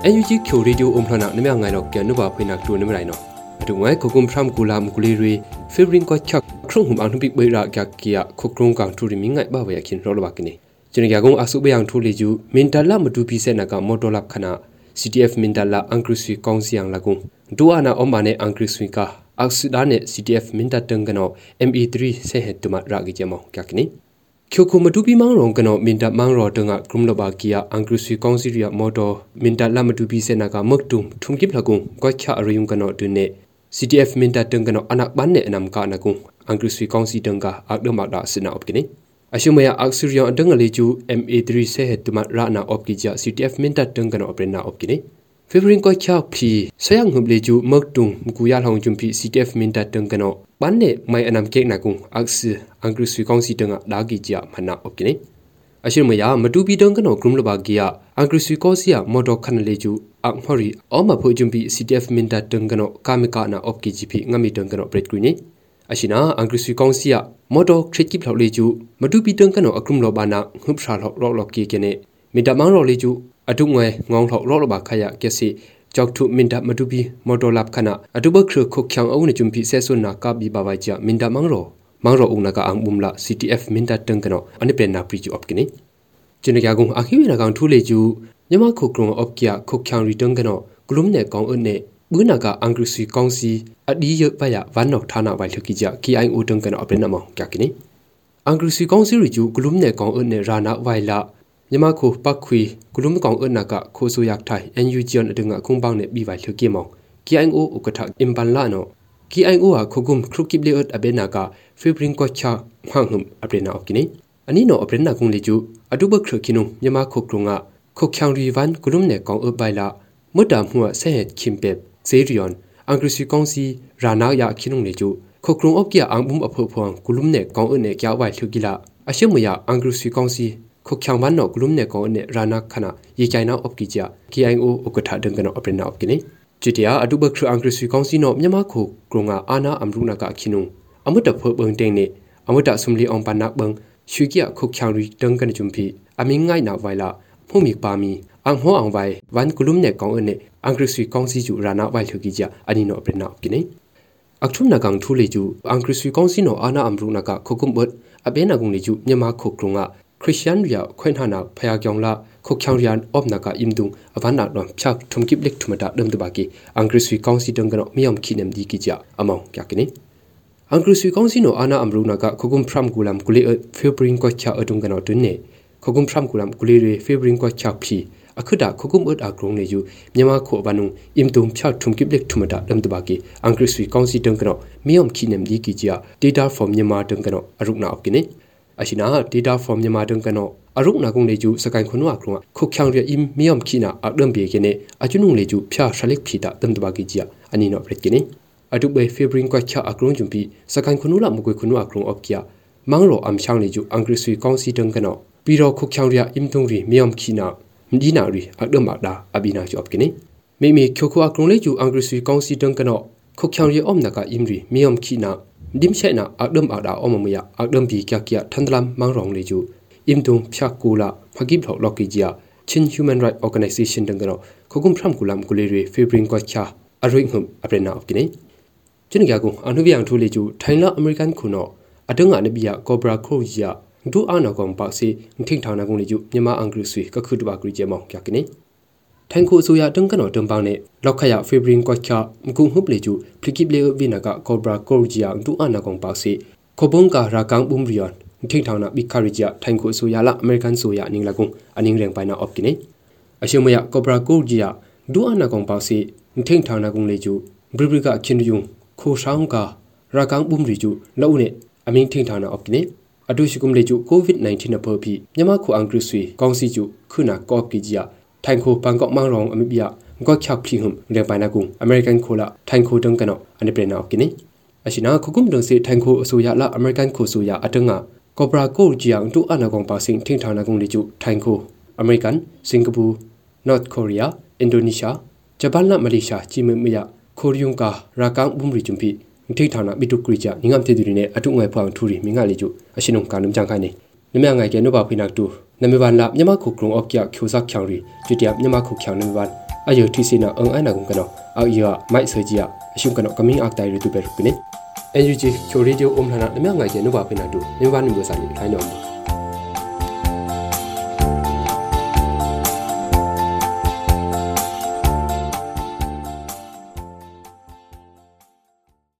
NUG khiu radio om phana ne mya ngai no kya nu ba phina tu ne mai no atu ngai ko kum phram kula mu kuli ri favoring ko chak khrung hum ang bik bai ra kya kya khu krung kang tu ri mi ngai ba ba ya khin ro lo ba kini chin ya gong asu ba yang thu le ju min ta la mu tu pi se na ka motor lap khana CTF min ta la ang kru sui kong siang la gung du ana om ba ne ang kru sui ka aksu da ne CTF min ta teng kano ME3 se he tu ma ra gi jemo kya kini ချိုခုမတူပီမောင်းရုံကနောမင်တမောင်းရောတငါဂရုမလဘာကီယာအန်ကရစီကောင်စီရီယာမော်တော်မင်တလာမတူပီစေနာကမက်တုံထုံကိပလကုံကွာ ချာရယုံကနောဒုနေ CTF မင်တတငကနောအနက်ဘန်နေအနမ်ကနကုံအန်ကရစီကောင်စီတငကအဒမဒါစနာအော့ကိနေအရှုမယအခစ ရီယံတငလေကျူ MA3 ဆေဟက်တမရာနာအော့ကိဂျာ CTF မင်တတငကနောအပရနာအော့ကိနေ Favoring ko cha phi sayang hum le ju mak tung ku ya long jum phi CTF min ta tung kano ban ne mai anam ke na kung aks angru sui kong si tung da gi ja mana op kine ashir ma ya matu bi tung kano grum lo ba gi ya angru sui ko si ya modo khan le ju ak mori o ma pho jum phi CTF min ta tung kano kamika na op ki ji phi ngami tung kano break kri ni ashina angru sui kong si ya modo khret ki phlo le ju matu bi tung kano akrum lo ba na hup sha lo lo lo ki ke ne မီတာမောင်းရော်လေးကျ အတုငွယ်ငောင်းထောက်လောလဘာခရကစီကြောက်ထုမင်တာမတူပီမော်တော်လပ်ခနာအတုဘခရခုချောင်းအုံးနဂျုံပီဆဲဆွနာကဘီဘာဝိုင်ချမင်တာမောင်းရောမောင်းရောအုံနာကအန်ဘုံလာ CTF မင်တာတန်ကနောအနိပနာပရီချူအော့ကိနီကျင်းရကုံအခီဝေနာကောင်ထူလေကျူညမခုကရုံအော့ကီယာခုချောင်းရီတန်ကနောဂလုံနေကောင်အနေဘူးနာကအန်ဂရစီကောင်စီအဒီရပယဝမ်နော့ဌာနဝိုင်လခိကြ KIO တန်ကနောအပနမောင်ကကိနီအန်ဂရစီကောင်စီရီကျူဂလုံနေကောင်အနေရာနာဝိုင်လာ မြမခုပတ်ခွေဂလုံမကောင်အနာကခိုဆူ yak thai NUG on adunga khumbang ne bi vai thluki mong KIO ukatha imban la no KIO ha khugum khrukip le ot abena ka fibrin ko cha mhanghum aprena okini ani no aprena kung le ju aduba khrukinung nyama khokrunga khokhyang ri van gulum ne kong up bai la mutta hmuwa se het khimpep zerion angrisi kongsi rana ya khinung le ju khokrung op kya angbum apho phong gulum ne kong ne kya wai thugila ashemya angrisi kongsi ခုချောင်မနောကလုံ နေကောနေရာနာခနာယေချိုင်နာအော့ကီချာ KIO ဥကထာဒင်ကနောအပရနာအော့ကိနေချီတယာအတုဘခရအင်္ဂရိစီကောင်စီနောမြန်မာခုကရုံငါအာနာအမရုနာကခိနုအမတဖဘုံတင်းနေအမတဆုမလီအောင်ပနာဘံရွှေကရခုချောင်ရီဒင်ကန်ဂျုံဖီအမင်းငိုင်နာဝိုင်လာဖုံမီပါမီအန်ဟောအောင်ဝိုင်ဝန်ကလုံနေကောင်အနေအင်္ဂရိစီကောင်စီကျူရာနာဝိုင်လှကိချာအနီနောအပရနာအော့ကိနေအခုနကောင်ထူလေကျူအင်္ဂရိစီကောင်စီနောအာနာအမရုနာကခုကုမ်ဘတ်အဘေနာကုံလေကျူမြန်မာခုကရုံငါ ခရစ်ယာန်ရီယာခွင်ထနာဖယာကြောင်လာခုချောင်ရီယန်အော့နာကာအင်ဒုံအဗနာတော့ဖြတ်ထုံကိပလက်ထမတာဒမ်တဘာကီအင်္ဂရိစီကောင်စီတန်ကနောမြေယမ်ခိနမ်ဒီကီကြအမောင်ကြကနိအင်္ဂရိစီကောင်စီနိုအာနာအမရူနာကခုကုမ်ဖရမ်ကူလမ်ကူလီဖေဘရင်ကိုချာအတုံကနောတွင်နေခုကုမ်ဖရမ်ကူလမ်ကူလီရီဖေဘရင်ကိုချာဖီအခုဒါခုကုမ်အတ်အကရုံနေယူမြန်မာခုဘနုံအင်တုံဖြတ်ထုံကိပလက်ထမတာဒမ်တဘာကီအင်္ဂရိစီကောင်စီတန်ကနောမြေယမ်ခိနမ်ဒီကီကြ data from မြန်မာတန်ကနောအရုနာအကိနိ အရှိနာ data from မြန်မာတန်ကနောအရုနာကုံလေကျူစကန်ခွနဝကရုံခုချောင်ရအင်မီယမ်ခိနာအဒမ်ဘေကိနေအချွနုလေကျူဖျာရှလိကဖီတာတမ်တဘာကီဂျာအနီနောပရက်ကိနေအတုဘေဖေဘရင်ကွာချာအကရုံဂျုံပီစကန်ခွနုလာမကွေခွနုအကရုံအော့ကီယာမန်းရောအမ်ချောင်းလေကျူအင်္ဂရိစီကောင်စီတန်ကနောပြီးတော့ခုချောင်ရအင်တုံရီမီယမ်ခိနာမဒီနာရီအဒမ်မာဒါအဘီနာချော့ကိနေမိမိခိုခုအကရုံလေကျူအင်္ဂရိစီကောင်စီတန်ကနောခုချောင်ရအုံးနကအင်ရီမီယမ်ခိနာ ดิมเชนะอักดมอักดาอมมยาอักดมปีกยากยาทันดลัมมังรองเลจูอิมตุงพยักกูละพกิบหลอกลอกิจียชิน Human Right Organization ดังกันขกุมพรำกุลามกุเลรีฟีบริงกว่าชาอริงหุมอเปรนาอกินจุนยากุอนุวิยังทุเลจูไทยละอเมริกันคุนอအတုံးကနေပြကောဘရာခရိုဂျာဒူအာနာကောင်ပါစီထိန်ထောင်နာကုန်လေကျမြန်မာအင်္ဂလိပ်ဆွေကခုတပါကရီကျမောင်ကြကနေ ထိုင်ခုအစိုးရတုံးကနော်တုံပန်းနဲ့လောက်ခရဖေဘရင်ကွက်ချာမကုဟုပလေကျူဖလီကိပလေဝိနာကကောဘရာကောဂျီယာဒူအနာကောင်ပါစီခဘုံကာရာကောင်ဘုံရီယန်ထိထောင်နာဘီခရီဂျာထိုင်ခုအစိုးရလာအမေရိကန်ဆိုရအနင်းလကုံအနင်းရင်ပိုင်နာအော့ကိနေအရှုံမယကောဘရာကောဂျီယာဒူအနာကောင်ပါစီထိထောင်နာကုန်လေကျူဘရီဘရီကချင်းယုံခိုဆောင်ကာရာကောင်ဘုံရီကျူလောနဲ့အမင်းထိထောင်နာအော့ကိနေအတူရှိကုံလေကျူကိုဗစ် -19 နဖော်ပြီးမြန်မာခုအင်္ဂရိဆွေကောင်းစီကျူခုနာကော့ကီဂျီယာ ထိုင်ခိုပန်ကော့မောင်ရောင်အမိပြငေါချောက်ဖီဟုံရေပိုင်နာကုံအမေရိကန်ခိုလာထိုင်ခိုတုံကနောအနိပရနာကိနေအရှိနာခုကုမ်ဒုံစီထိုင်ခိုအစိုးရလာအမေရိကန်ခိုဆိုရအတငါကောပရာကိုဂျီယန်တူအနာကောင်ပါစင်ထင်းထောင်နာကုံလီကျူထိုင်ခိုအမေရိကန်စင်ကာပူနော့ကိုရီးယားအင်ဒိုနီးရှားဂျပန်နဲ့မလေးရှားကြီးမမရခိုရီယုံကာရာကန်ဘုံရီဂျုံပီထိထောင်နာဘီတုကရီချာငငမ်တေဒူရီနဲ့အတုငွယ်ဖောင်ထူရီမင်္ဂလီကျူအရှင်ုံကာနုံကြံခိုင်းနေ နမငိုင်ကဲနိုဘာဖိနာတူနမေဘာလာမြမခုကရုံအော့ကျချိုဇက်ချောင်ရီကျူတျာမြမခုချောင်နမေဘာအယုတီစီနာအန်အိုင်နာကုံကနောအောက်ယောမိုက်ဆွေကြီးအရှုံကနောကမင်းအက်တိုင်ရတူပဲရုကနေ NUG ချိုရီဒီယိုအုံးလှနာနမငိုင်ကျနုပါဖိနာတူမြမနိဘစာနိထိုင်းတော်မူ